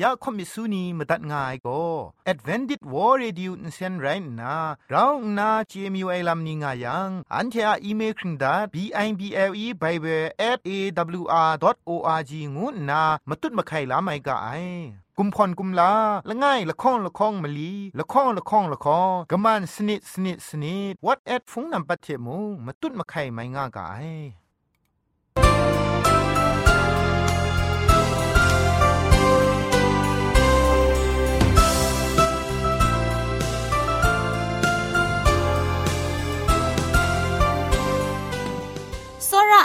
อยากคมิสูนีมาตัดง่ายก็ Advented War Radio นเซนไรน่ะเราหน้า CMU ไอลัมนิง่ายังอันเทออีเมลคิงดา b i b l e bible at a w r o r g งูน่ะมาตุ้ดมาไข่ลาไม่กะไอกุมพรกุมลาละง่ายละค้องละค้องมะลีละค้องละค้องละค้องกะมันสนิดสนิดสนิด what at ฟงนำปัจเจมูมาตุ้ดมาไข่ไม่ง่ายก่าย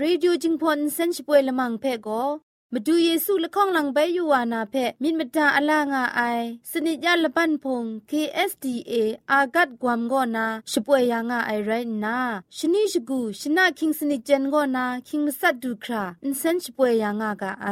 รีดิวจิงพอนเซนช่วยละมังเพ่ก็มาดูเยซูละข้องหลังใบยูวานาเพมินมตาอลางาไอ สนิจยาละปันพง KSDA อากัดกวมก็นาช่วยยังาไอไรนาชนิชกูชนะคิงสนิจเจนก็นาคิงมัสัดดูคราอินเซนช่วยยังากาไอ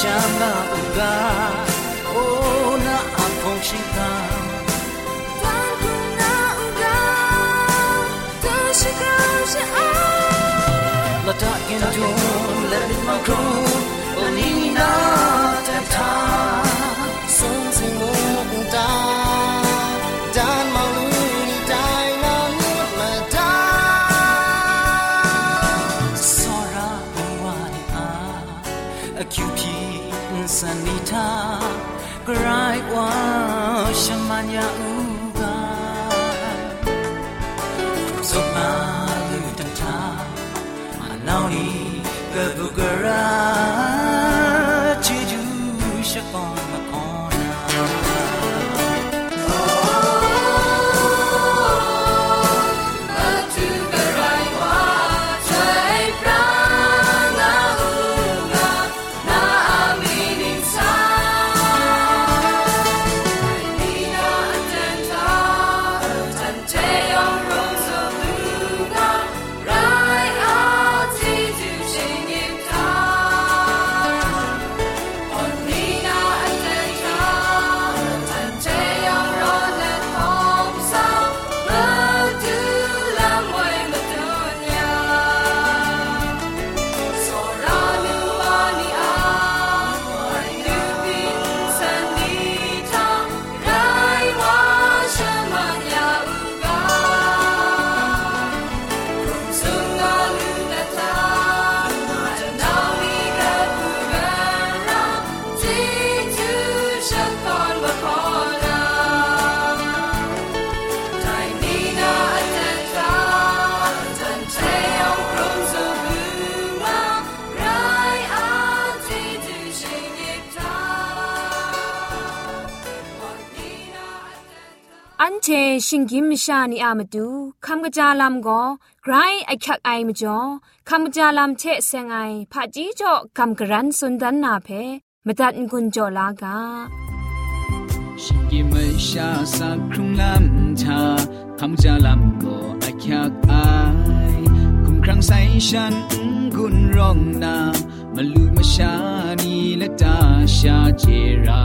chama uga ona apong shika tantu na uga ta shika sha la ta in do let it my crew onina ta ta selamanya เชชิงกิมชานีอามาดูคำกระจาลำก็ไกรไอคักไอมาจ่อคำกระจาลำเชเซงไอผาจีจ่อคำกระรันสุนดันนาเพมตัดกุญจ่อลากาชิงกิมชาสักครุงลำชาคำกระจาลำก็ไอคักไอคุมครั้งใส่ฉันกุนร้องนามาลูมาชานีและตาชาเจรา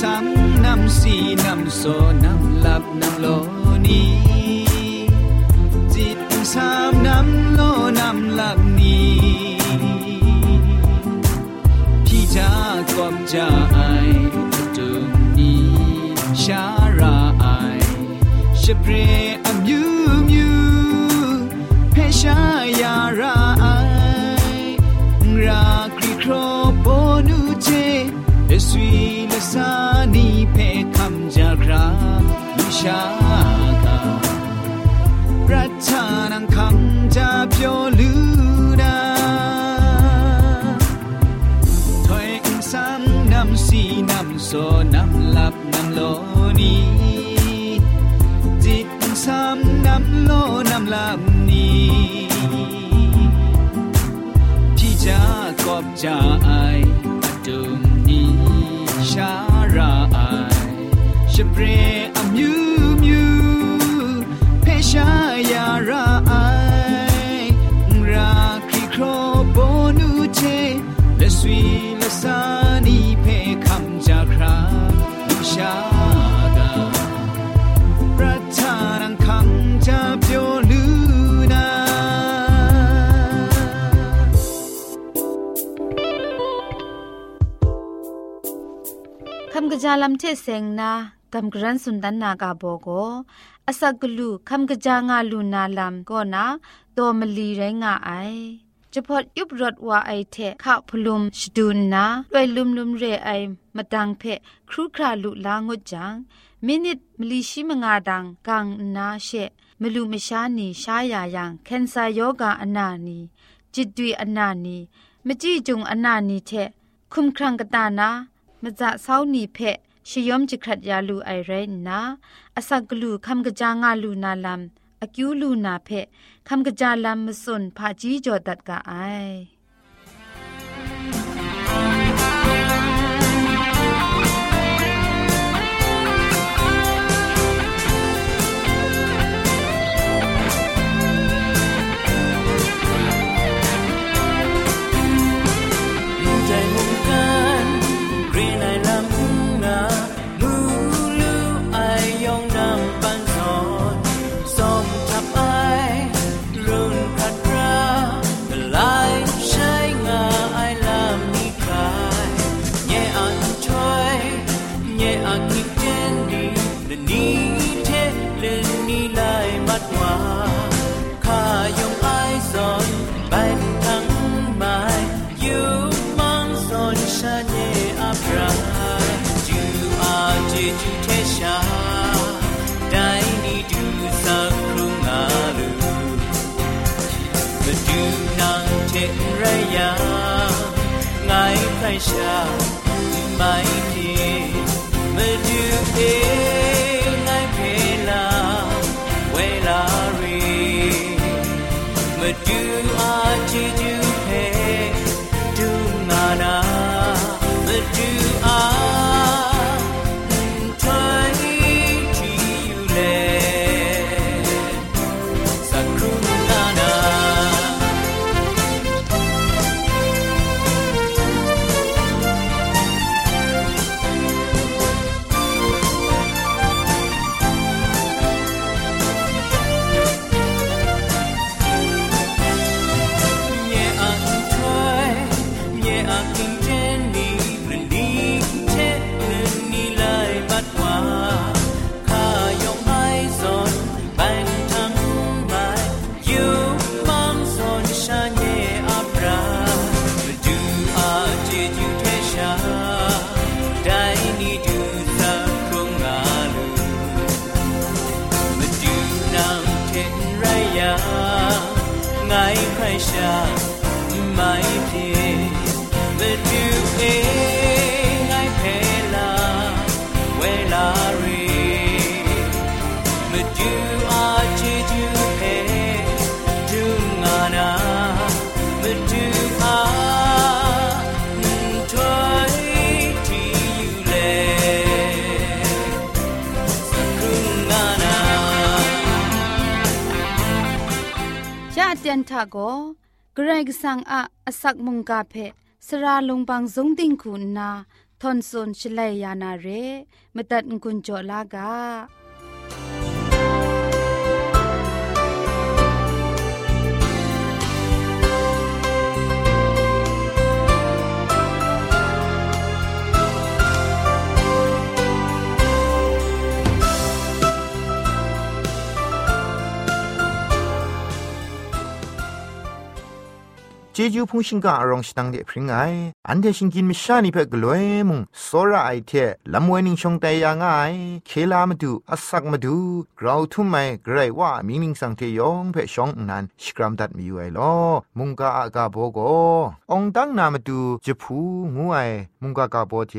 สังนำสีนำโซน ชาตาประชานังคำจะเพียวลือนาถอยอิงซ้ำนำสีนำโซนำหลับนำโลนีจิตซ้ำนำโลนำลับนี้ ที่จะกอบจะไอตุมนี้ชาราไอชเปร ยาราไอราคริครบโบนูเจและสวีละสานีเพคำจากคราลูชากาประชานังคำจะเปียวลูนาคำกระจาลำเทเสงนากำกรันสุนดันนากาโบโก อาศักลูคำกระจางาลูนาลำก็นาตัวมลีไรงาไอจะพอดยุบรถว่าไอเทข้าพลุมชดูนนาด้วยลุมลุมเรไอมาดังเพครูคราลุลางดจังมินิตมลีชิมงาดังกังนาเชมลูมชานีชายายังเคนซาโยกาอนานีจิตดุยอนานีมจีจุงอนานีเทคุมครังกตานามจะเศร้านีเพะ ชยมจิครัดยาลูไอเรนนาอสักกลูคำกะจางาลูนาลัมอคิวลูนาเพะคำกะจาลัมมสุนพาจีจอดัดกะไอ Indonesia Maiki ทะโกเกรกสังอะอสักมุงกาเพสระลงบางสงติงคุณนาทอนซนชลัยยานาเรมตัดกุญจลากา เจจูพงชิงกาอรองสตังเดพริงไงอันเดชิงกินมิชานีเพ่กลวยมุงโซระไอเทลำเวนิงชงแต่ยังไงเคลามาดูอสักมาดูกราวทุ่มไม่ไกรว่ามินิงสังเทยองเพ่ชองนั้นสกรัมดัดมีอยู่ไอลอมุงกาอากาโบโกองตั้งนามาดูจะพูงูไอมุงกากาโบเท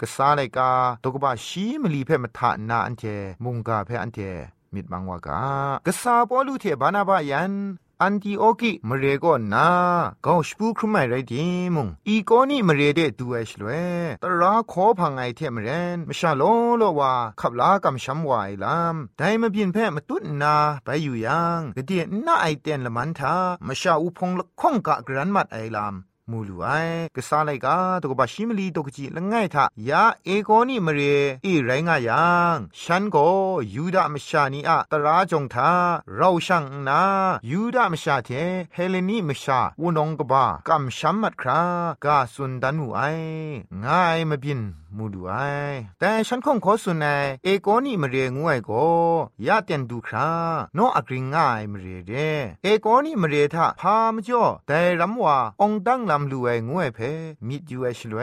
กษาไลกาตกบะชีมลีเพ่มาทานาอันเทมุงกาเพ่อันเทมิดบังวากากษาปอลูเทบานาบายัน อันติโอกิมเรก็นาก็สปูครุไมไรดิมุงอีโกนี่มเรเดดูเอชลเวตราขอพังไอเทมเรนมชาโลโลว่าขับลากำช้ำวายลำไดมาบินแพ่มาตุ้นนาไปอยู่ยังกะเดียน่าไอเตนละมันทามชาอุพงละข้องกะกรันมัดไอลำมูลูไอกษาไลกาตกบะชิม ลีตกจีละง่ายทะยาเอโกนี่มเรอีไรงายังฉันก็ยูดามชานีอะตราจงทาเราช่างนายูดามชาเทเฮเลนีมชาวุนงกบะกัมชัมมัดครามุดูไอง่ายมาบินมูดูไอแต่ฉันคงขอสุนในเอโกนี่มเรียงวยก็ยาเตียนดูคราโนอักริงง่ายมเรเดเอโกนี่มเรทะพามจ่อแต่รำว่าองดังลำลูไองวยเพมิดยูเอชลเว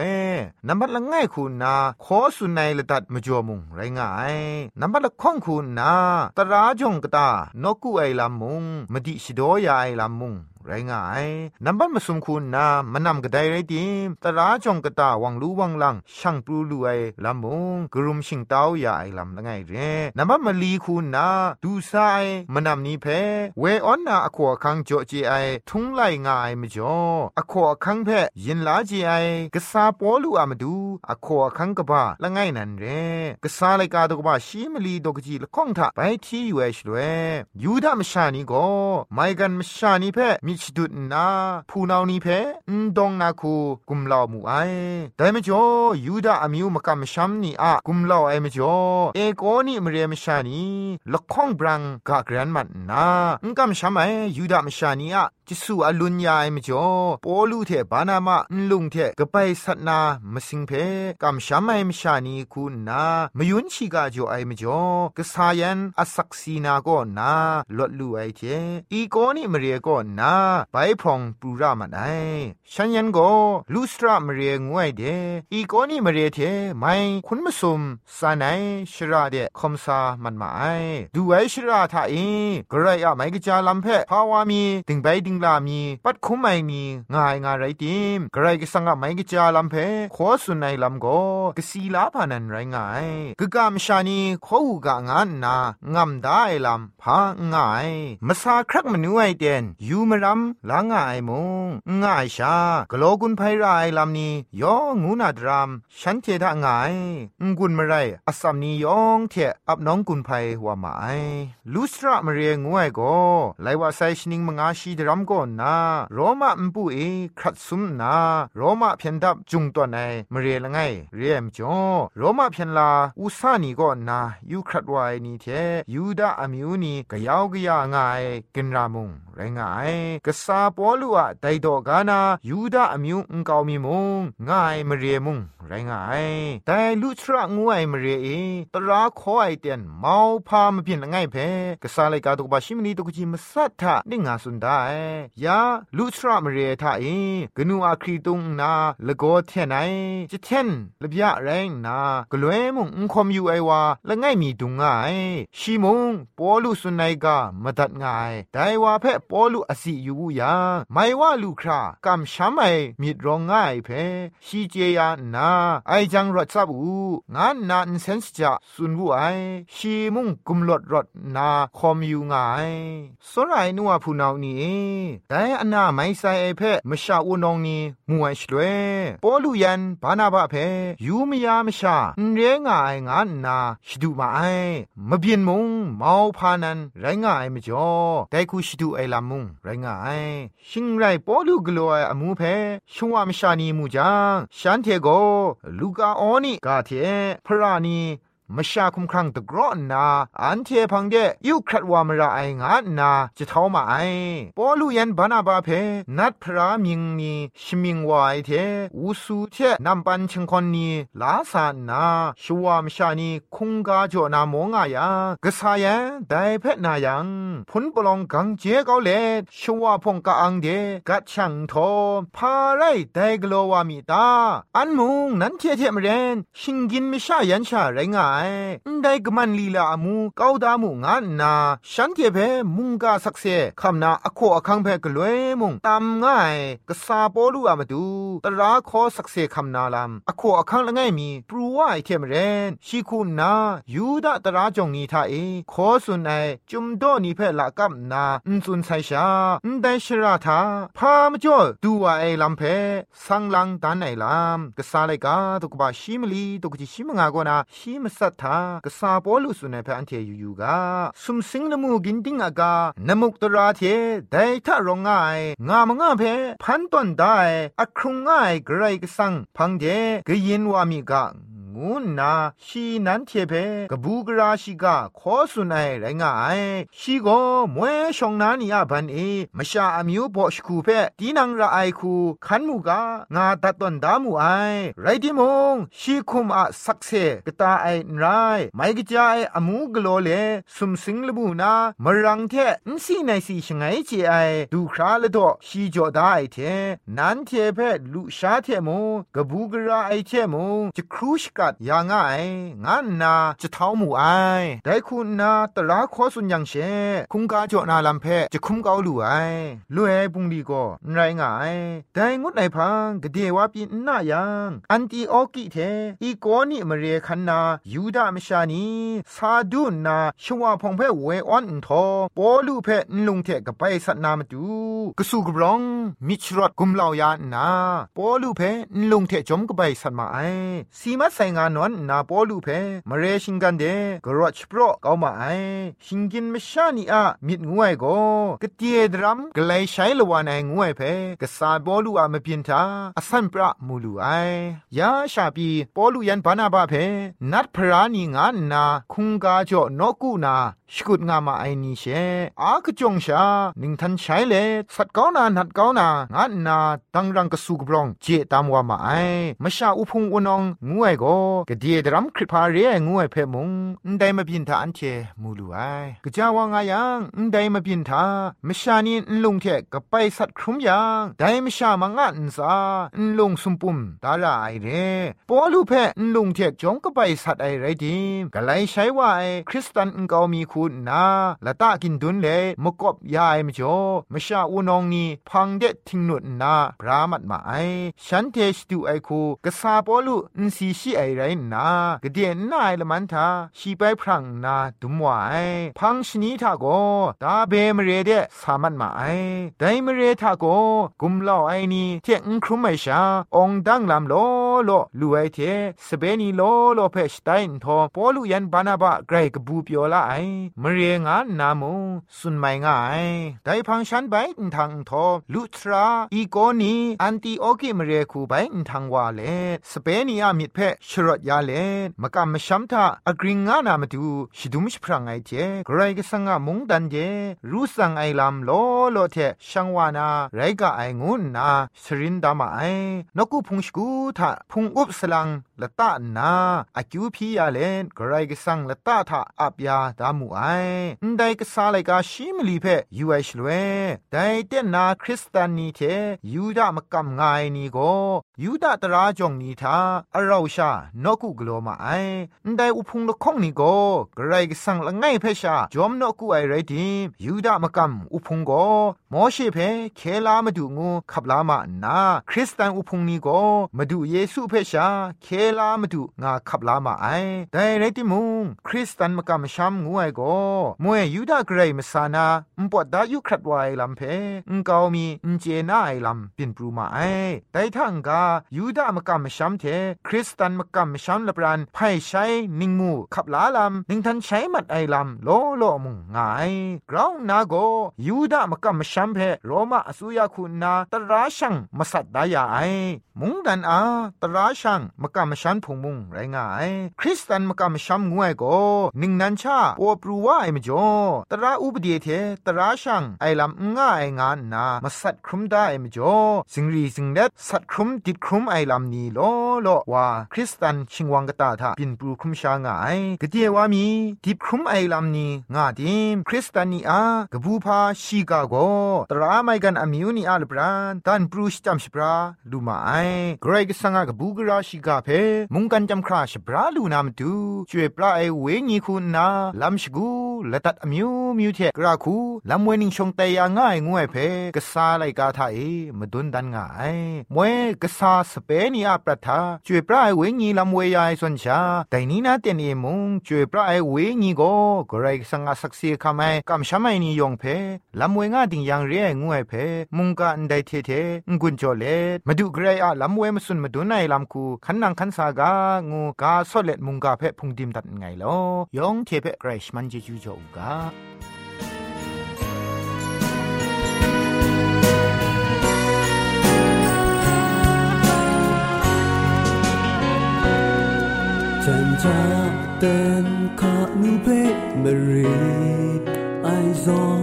นับบัดละง่ายคุณนาขอสุนในละตัดมจ่อมุงไรง่ายนับบัดละข้องคุณนาตราจงกตานกูไอลำมุงมดิชิโดยาไอลำมุง ไรงายนับบันมาสมคุณนามานำกระไดไรดิมตราจงกระตาวังรู้วังลังช่างปลูลูไอลำมงกรุมชิงเต้ายาไอลำละไงเรนับบันมาลีคุณนาดูไซมานำนี้เพเวออนนาอขวคังจ่อจีไอทุงไลงายมจ่ออขวคังเพยินลาจีไอกษาปอลูอามาดูอขวคังกบ้าละไงนันเรกษาไลกาตกบ้าชีมลีดกจีละข้องทาไปที่อยู่เอชลเวยูดามชานีก็ไม่กันมชานีเพมิชดุดนาผู้นานี้เพนดงนาคูกุมลาวมูไอแต่มจ่อยูดาอมิวมกำชัมนี่อะกุมลาวไอมจ่อเอโกนี่มเรียมชานีละข้องบรังกากรันมันนาอุกำชัมไอยูดามชานีอะจิสูอลุนยายมจ่อปอลูเทบานามะลุงเทกะไปสัตนามสิงเพกำชัมไอมชานีคูนามยุนชิกาจ่อไอมจ่อกะสายันอสักซีนาก็นาลดลูไอเทอีโกนี่มเรียก็นาไปพองปูรามันไอฉันยันก็ลูสตรามเรียงวยเดอีโกนี่มเรียเทไม่คุณมสุมสานายชราเดคอมซามันมาไอดูไอชราทาเอกระไรอะไม่กจาลำเพภาวามีติงไปติงลามีปัดคุมไม่มีง่ายง่ายไรติมกระไรก็สังอะไม่กจาลำเพขอสุนัยลำก็กสีลาพานันไรง่ายกะกามชานีขอหูกะงานนางำได้ลำพาง่ายมาซาครักมนูไอเดนยูมรำลางง่ายมงง่ายชากโลกุนไพรายลำนี้ยองูนาดรามฉันเทดะง่ายงุนมาไรอสัมนียองเทอับน้องกุนไพหัวหมายลูสระมเรียงวยก็ไลว่าไซชนิงมงอาชีดรัมก็นาโรมามปุเอครัดซุมนาโรมาเพียนดับจุงตัวในมเรียละไงเรียมจ่อโรมาเพียนลาอุสานีก็นายูครัดวายนี่เทยูดาอมิวนีกะยาวกะยาง่ายกินรามุงไรงายกษาปอลูอะไดดอกานายูดาอมิวอุงกาวมีมุงง่ายมเรียมุงไรงายแต่ลุทระงวยมเรียเอตราขอไอเตียนเมาพามเพียนง่ายเพกษาเลกาตุกบาชิมนีตุกจิมสัทธะนิงาสุนได้ยาลุทระมเรทาเอกนูอาครีตุงนาละโกเทนไอจิเทนละบยะแรงนากลวยมุงอุคอมยูไอวาละง่ายมีดุงง่ายชีมุงปอลุสุนัยกามาดัดง่ายแต่ว่าเพปอลุอสิอยู่ยาไม่ว่าลูครากำช้ำไอมีดรองง่ายเพชีเจียนาไอจังรถซับอูงานนานเซนส์จะสุนวุไอชีมุงกุมลดรถนาคอมอยู่ง่ายสรายนัวผู้นานี้แต่อันนาไม่ใส่ไอเพมชาอุนองนีมวยชลวยปอลูยันบานาบะเพยูมยามชาเรงไองานนาชดูมาไอมะเบียนมุงมาวพานันไรงไอมจ่อแต่คูชดูไอลามุงไรงไอชิงไรปอลูกลัวอมูเพชวามชานีมูจังฉันเทโกลูกาออนีกาเทพรานี มชาคุมครังตะกรอนนา อันเทพังเดยุครัดวามระไองานาจะเท่ามาไอปอลูยันบานาบาเพ นัดพระมิงนีชมิงวายเทอุสูเทนำปันชงคนนีลาสานนาชวามชานีคุงกาจ่อนามงายากษายันไดเพชนายังพุนปลองกังเจเกาเลชวาพงกาอังเดกัดช่างทอพาไรไดกโลวามิตา อันมุงนั้นเทเทมเรนชิงกินมิชายันชาไรงาได้กมันลีลาอมูก้าวดามูงานนา ฉันเทเพมุงกาสักเซคำนาอโคอคังเพกลวยมุงตามง่ายกษาปอลูอามาดูตราขอสักเซคำนาลำอโคอคังละไงมีปรูว่าไอเทมเรนชีคุณนายูดาตราจงนีทาเอขอสุนไอจุมโดนีเพละกับนาอุนสุนไซชาอุนไดชราทาพามจ่อดูว่าไอลำเพสังลังตานไอลำกษาเลกาตุกบาชิมลีตุกจิชิมงากนาชิมสัทธากษาปอลุสุนัยพอันเทยูยูกาสุมสิงนมูกินติงอากานมุกตราเทไดทะรองง่ายงามงาเพพันตอนได้อครุงงายไกรกสังพังเดกยินวามิกา งูนาชีนันเทเพกบูกราชิกาขอสุนัยไรงายชีโกมวยชองนานีอาบันเอมชาอมิวบอชคูเพตีนังระไอคูขันมูกางาตัดตอนดามูไอไรดิมงชีคุมอะสักเซกตาไอไรไม่กจายอมูกโลเลสุมสิงลบูนามรังเทอินสีในสีชงไงเจไอดูคราละดอชีจอดาไอเทนันเทเพลุชาเทมงกบูกราไอเทมงจะครูชกัดยางไองานนาจะเท้าหมู่ไอได้คุณนาตราขอสุนยังเชคุงกาจอนาลำเพจะคุมเกาลู่ไอลู่ไอบุงดีก็ไรงายได้งดไหนพังกเดวาปีนนายังอันตีออกิเทอีโกนี่มเรคันนายูดามชานีซาดุนนาชวาพงเพเวออนทอปอลูเพนลุงเทกับไปสัตนามาดูกสูกรองมิชรอดกุมเหล่ายานาปอลูเพนลุงเทจมกับไปสัตมาไอสีมัดไซงานอนนาปอลูเพมเรชิงกันเดกรอชโปรเกามาไอชิงกินมชานีอะมิดงวยโกกเตียดรัมกไลใช้ละวานไองวยเพกษาปอลูอะมเปียนทาอสันปรามูลูไอยาชาปีปอลูยันบานาบาเพนัดพรานีงานนาคุงกาจ่อนกูนา สกุดงามาไอนีเชอากจงชาหนิงทันใช้เลสัตก้านานัดก้านางานนาดังรังกสุกบรองเจตามว่ามาไอมชาอุพงวนองงวยโกกะเดียดรัมคริพาเรงวยเพมุงอันไดมาบินทาอันเชมูลูไอกะจาวางายังอันไดมาบินทามชานีอันลงเทกะไปสัตครุมยังไดมชามางอันซาอันลงสุมปุมดาราไอเรปอลูเพอันลงเทจงกะไปสัตไอไรดิมกะไลใช้ว่าไอคริสตันอันกามีคุณนาละตะกินดุนเลมกบยายมจ่อมชาอูนองนีพังเดทิงนุนนาพรามัดมาไอฉันเทสตูไอคูกะซาปอลูอินซีชีไอไรนากะเดียนนายละมันทาชีไปพรังนาดุมวายพังชนีทาโกตาเบมเรเดสามันมาไอไดมเรทาโกกุมลอไอนีเทงครุมไมชาองดังลำโลโลลูไอเทสเปนีโลโลเพชไตน์ทอปอลูยันบานาบะไกรกบูเปียวละไอมเรียงานนามูสุนไม่ง่ายไดพังฉันไปทางทอลุทราอีโกนีอันตีโอกิมเรคูไปทางวาเลสเปนีอามิดเพชรดยาเลมกำมชัมทาอกริงงานามาดูชิดุมชพรังไอเจไกรกสังะมุงดันเจรูสังไอลำโลโลเทช่างวานาไรกะไองุนนาสรินดามาไอนกุพุงสกูทาพุงอุบสลังละตานาอากิวพียาเลนไกรกสังละตาทาอับยาดามูไอไอนได้ก็ษาเลกาชิมลีเพยูไอชลเวได้เตนาคริสตานีเทยูดามกำไงนี่ก็ยูดาตราจงนีทาอราชานกุกโลมาไอได้อุพุงละคงนี่ก็ไกรกสังละไงเพชาจอมนกุไอไรดียูดามกำอุพุงก็ มชีเพเคลาดูงูขับลามาหนาคริสเยซูเพชาเคลามาดูงาขับลามาไอแต่ไรติมุงคริสตันมากำช้ำงูไอก็มวยยูดาเกรย์มสานาอุปดายุครัดไวลำเพอุกาวมีอุเจน่าไอลำเป็นปรูมาไอแต่ทั้งกายูดามากำช้ำเทคริสตันมากำช้ำละปรานไพ่ใช้นิงมูขับลาลำนิงทันใช้มัดไอลำโลโลมุงไงกราวนาโกยูดามากำช้ำเพโรมาอสุยาคุณนาตราชังมาสัตดายาไอมุงดันอาตราชังมากำช้ำพงมุงไรงายคริสตันมากำช้ำงวยโกนิงนันชาโอปรูว่าไอมจ่อตราอุบเดียเทตราชังไอลำง่ายงานนามาสัตครุมได้ไอมจ่อสิงรีสิงเด็ดสัตครุมติดครุมไอลำนี้โลโลว่าคริสตันชิงวังกตาทาปินปรูครุมชางายกเดียว่ามีติดครุมไอลำนี้งาดิมคริสตันนีอากบูพาชีกาโกตราไม่กันอามิวนีอาลบรานตันปรูชจำชปราลูมาไอเกรกสังกบูกราชิกาเพมุงกันจำคราชปราลูนามตูช่วยปลาไอเวญีคุณนาลัมชกูละตัดอมิวมิวเทกราคูลำเวนิงชงเตยง่ายงวยเพกษาไลกาทาเอมดุนดันง่ายมวยกษาสเปนีอาปรัทาช่วยปลาไอเวญีลำเวยายสนชาแต่นี้นาเตียนเอมุงช่วยปลาไอเวญีโกกรกสังกสักเสียคำไอกำชมายนิยองเพลำเวงาดิงยังเรียงวยเพมุงกะอันไดเทเทงกุนจอเลมาดูกรอะลำเวมสุนมาดูไนลำคูขันนังขันสากางูกาสอเลตมุงกาเพพุงดิมตัดไงลอยองเทเพกรชมันเจจู trộm cá chàng cha tên khát bê mary, ai gió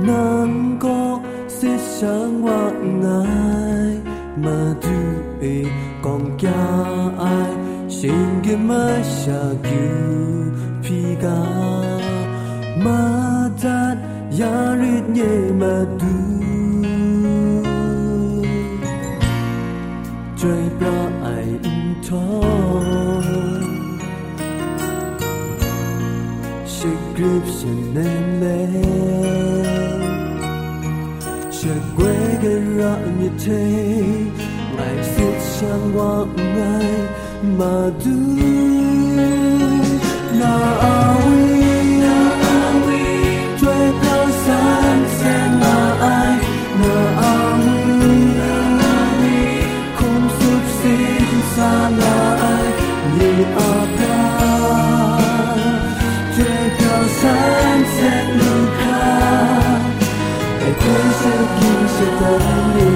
nắng có sẽ sáng hoa ngài, mà du ê còn cha ai 생긴 마샤 규피가 마단 야릿 예마두追不 ai in to she grips in name she gweger ra mi te lại fit sang wa ngai madu mà awi Na awi Chơi cao sáng sẽ là ai? Na awi Không sụp xin xa là ai? Ni apa Chơi cao sáng sẽ lưu kha Ai quên sẽ kia sẽ tới.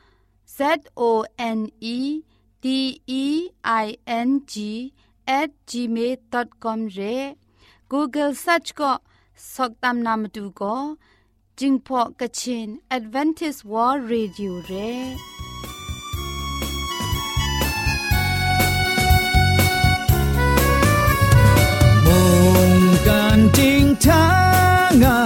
Z O N E D E I N G at gmail.com re. Google search ko soktam namatu ko jingpo kachin Adventist World Radio re. Mong kan ting tanga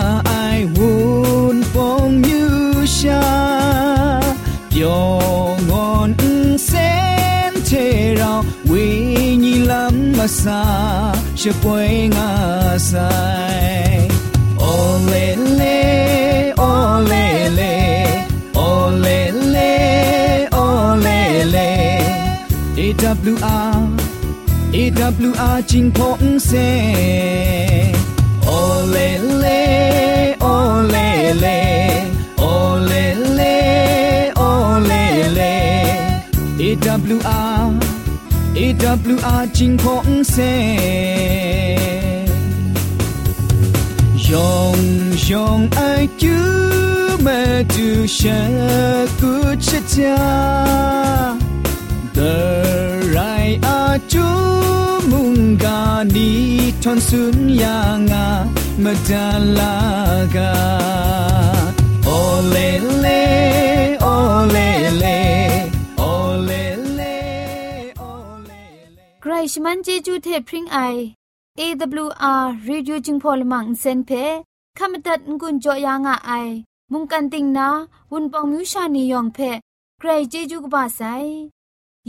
lắm mà xa sẽ quay ngã sai ô lê lê ô lê lê ô lê lê ô lê lê AWR AWR จิงพงเซโอเลเลโอเลเลโอเลเลโอเลเล AWR AWR จิงพงเซยองยองไอจูมาดูชะกุชะจา The right are to mungani ton sun yanga madalaga ole le ชมันเจจูเทพริงไอ AWR Radio จึงพอลมังเซนเพขมตัดงุนจอยางอ้ายมุงกันติงนาวุนปองมิวชานียองเพใครเจจูกบาไซ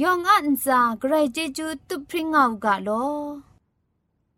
ยองอันซาใครเจจูตุพริงเอากาโล